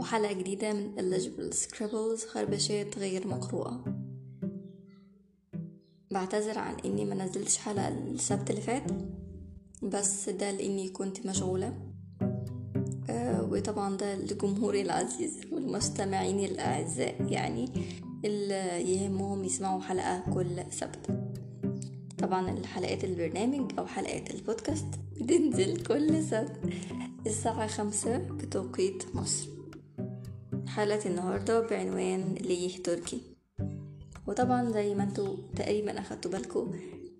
وحلقة جديدة من Illegible Scribbles خربشات غير مقروءة. بعتذر عن إني ما نزلتش حلقة السبت اللي فات بس ده لإني كنت مشغولة. آه وطبعا ده لجمهوري العزيز والمستمعين الأعزاء يعني اللي يهمهم يسمعوا حلقة كل سبت. طبعا الحلقات البرنامج أو حلقات البودكاست بتنزل كل سبت الساعة خمسة بتوقيت مصر. حلقة النهاردة بعنوان ليه تركي. وطبعا زي ما أنتوا تقريبا أخدتوا بالكم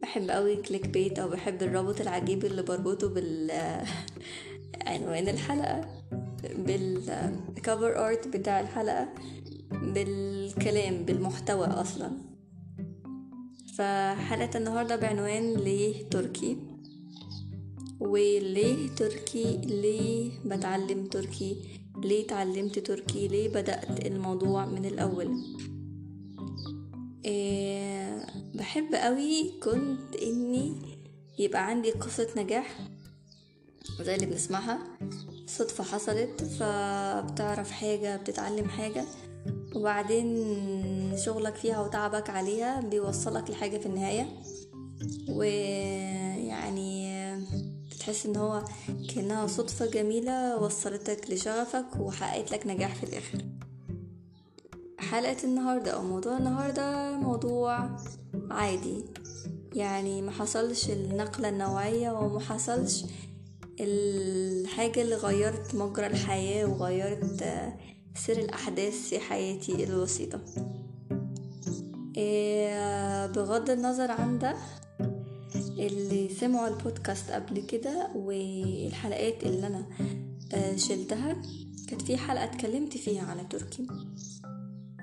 بحب قوي كليك بيت أو بحب الرابط العجيب اللي بربطه بال عنوان الحلقة بالكفر ارت بتاع الحلقة بالكلام بالمحتوى أصلا. فحلقة النهاردة بعنوان ليه تركي. وليه تركي ليه بتعلم تركي؟ ليه اتعلمت تركي؟ ليه بدأت الموضوع من الأول؟ إيه بحب قوي كنت إني يبقى عندي قصة نجاح زي اللي بنسمعها. صدفة حصلت فبتعرف حاجة بتتعلم حاجة وبعدين شغلك فيها وتعبك عليها بيوصلك لحاجة في النهاية. ويعني تحس إن هو كأنها صدفة جميلة وصلتك لشغفك وحققت لك نجاح في الآخر. حلقة النهاردة أو موضوع النهاردة موضوع عادي. يعني ما حصلش النقلة النوعية وما حصلش الحاجة اللي غيرت مجرى الحياة وغيرت سير الأحداث في حياتي البسيطة. إيه بغض النظر عن ده اللي سمعوا البودكاست قبل كده والحلقات اللي أنا شلتها كانت في حلقة اتكلمت فيها عن التركي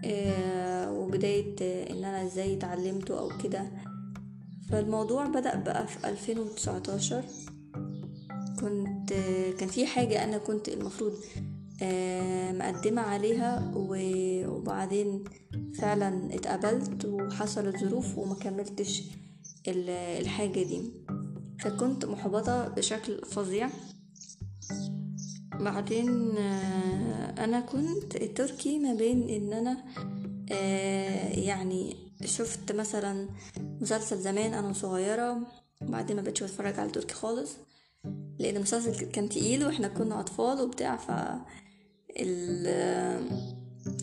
إيه وبداية إن أنا إزاي اتعلمته أو كده. فالموضوع بدأ بقى في 2019 كنت كان في حاجة أنا كنت المفروض مقدمة عليها وبعدين فعلا اتقبلت وحصلت ظروف وما كملتش. الحاجة دي. فكنت محبطة بشكل فظيع. بعدين أنا كنت التركي ما بين إن أنا يعني شفت مثلا مسلسل زمان أنا صغيرة بعدين ما بقتش بتفرج على تركي خالص لأن المسلسل كان تقيل وإحنا كنا أطفال وبتاع ف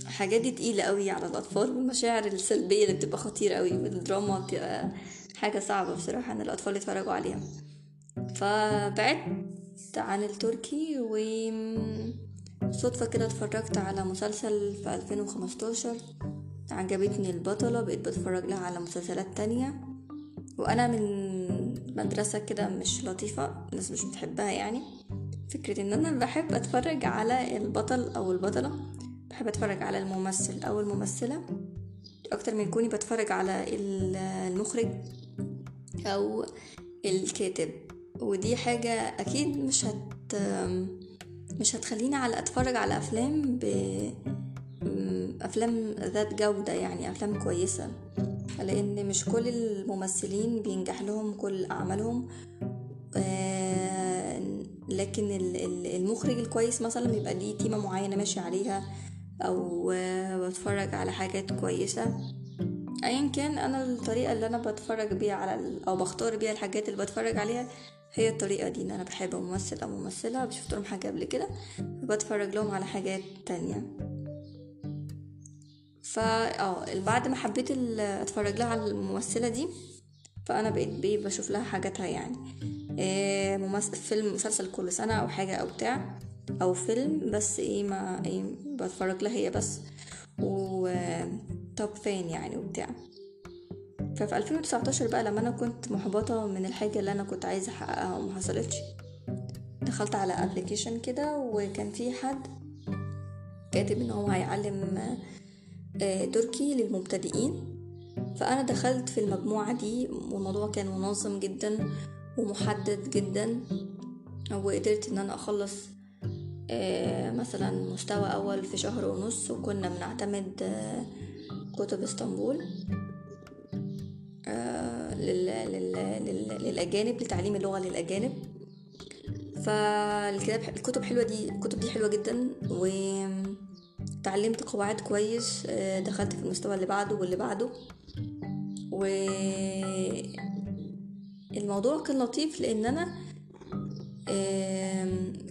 الحاجات دي تقيلة قوي على الأطفال والمشاعر السلبية اللي بتبقى خطيرة قوي والدراما بتبقى حاجة صعبة بصراحة إن الأطفال يتفرجوا عليها. فبعدت عن التركي و صدفة كده اتفرجت على مسلسل في 2015 عجبتني البطلة بقيت بتفرج لها على مسلسلات تانية. وأنا من مدرسة كده مش لطيفة الناس مش بتحبها يعني. فكرة إن أنا بحب أتفرج على البطل أو البطلة بحب أتفرج على الممثل أو الممثلة. أكتر من كوني بتفرج على المخرج. أو الكاتب. ودي حاجة أكيد مش هت مش هتخليني على أتفرج على أفلام ب أفلام ذات جودة يعني أفلام كويسة. لأن مش كل الممثلين بينجح لهم كل أعمالهم. لكن المخرج الكويس مثلا بيبقى ليه تيمة معينة ماشي عليها أو بتفرج على حاجات كويسة. ايا كان أنا الطريقة اللي أنا بتفرج بيها على أو بختار بيها الحاجات اللي بتفرج عليها هي الطريقة دي إن أنا بحب ممثل أو ممثلة شفت لهم حاجة قبل كده بتفرج لهم على حاجات تانية. فا آه بعد ما حبيت أتفرج لها على الممثلة دي فأنا بقيت بيه بشوف لها حاجاتها يعني. إيه ممثل فيلم مسلسل كل سنة أو حاجة أو بتاع أو فيلم بس إيه ما إيه بتفرج لها هي بس. و توب فان يعني وبتاع. ففي 2019 بقى لما أنا كنت محبطة من الحاجة اللي أنا كنت عايزة أحققها وما حصلتش دخلت على ابلكيشن كده وكان في حد كاتب إن هو هيعلم آه تركي للمبتدئين. فأنا دخلت في المجموعة دي والموضوع كان منظم جدا ومحدد جدا وقدرت إن أنا أخلص آه مثلا مستوى أول في شهر ونص وكنا بنعتمد آه كتب اسطنبول للأجانب لتعليم اللغة للأجانب. فالكتاب الكتب حلوة دي الكتب دي حلوة جدا و قواعد كويس آه، دخلت في المستوى اللي بعده واللي بعده. و الموضوع كان لطيف لأن أنا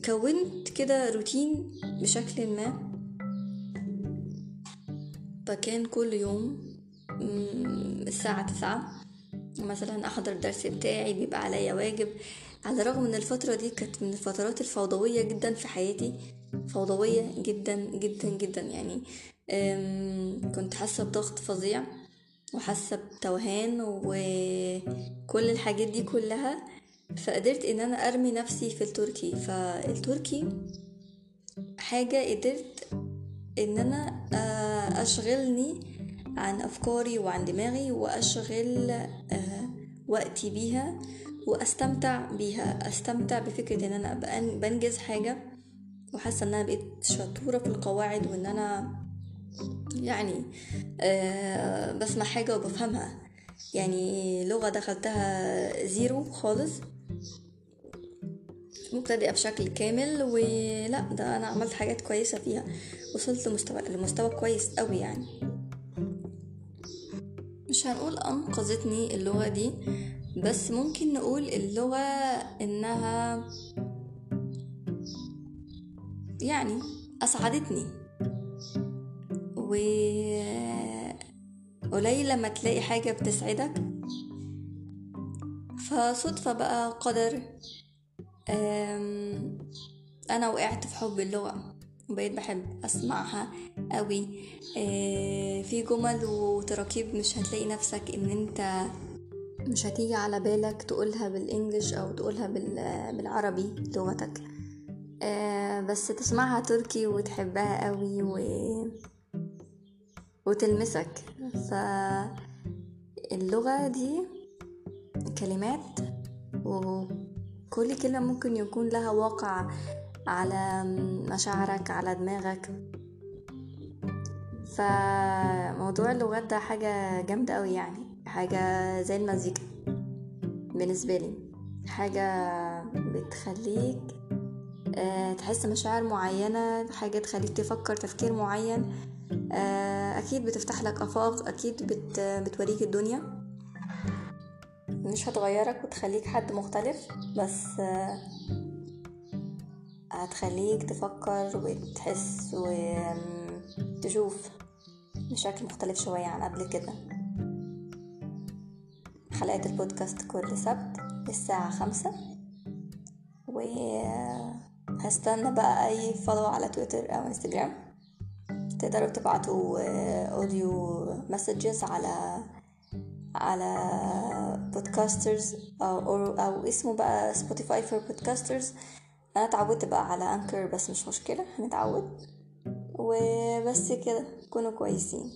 كونت كده روتين بشكل ما. فكان كل يوم الساعة تسعة. مثلا أحضر الدرس بتاعي بيبقى عليا واجب. على الرغم ان الفترة دي كانت من الفترات الفوضوية جدا في حياتي. فوضوية جدا جدا جدا يعني. كنت حاسة بضغط فظيع وحاسة بتوهان وكل الحاجات دي كلها. فقدرت إن أنا أرمي نفسي في التركي. فالتركي حاجة قدرت إن أنا آه، أشغلني عن أفكاري وعن دماغي وأشغل آه، وقتي بيها وأستمتع بيها. أستمتع بفكرة إن أنا بنجز حاجة وحاسة إن أنا بقيت شطورة في القواعد وإن أنا يعني آه، بسمع حاجة وبفهمها. يعني لغة دخلتها زيرو خالص. مبتدئة بشكل كامل ولا ده أنا عملت حاجات كويسة فيها. وصلت لمستوى لمستوى كويس قوي يعني. مش هنقول أنقذتني اللغة دي بس ممكن نقول اللغة إنها يعني أسعدتني. و قليل لما تلاقي حاجة بتسعدك. فصدفة بقى قدر. أنا وقعت في حب اللغة وبقيت بحب أسمعها قوي أه، في جمل وتراكيب مش هتلاقي نفسك إن أنت مش هتيجي على بالك تقولها بالإنجليش أو تقولها بال- بالعربي لغتك. أه، بس تسمعها تركي وتحبها قوي و... وتلمسك. فاللغة دي كلمات وكل كلمة ممكن يكون لها واقع على مشاعرك على دماغك. فموضوع اللغات ده حاجة جامدة أوي يعني حاجة زي المزيكا بالنسبة لي. حاجة بتخليك آه، تحس مشاعر معينة حاجة تخليك تفكر تفكير معين. آه، أكيد بتفتح لك آفاق أكيد بت بتوريك الدنيا. مش هتغيرك وتخليك حد مختلف بس آه، هتخليك تفكر وتحس وتشوف بشكل مختلف شوية عن قبل كده. حلقات البودكاست كل سبت الساعة خمسة. وهستنى بقى أي فولو على تويتر أو إنستجرام. تقدروا تبعتوا audio messages على على Podcasters أو, أو, أو اسمه بقى Spotify for Podcasters أنا اتعودت بقى على Anchor بس مش مشكلة هنتعود. وبس كده كونوا كويسين.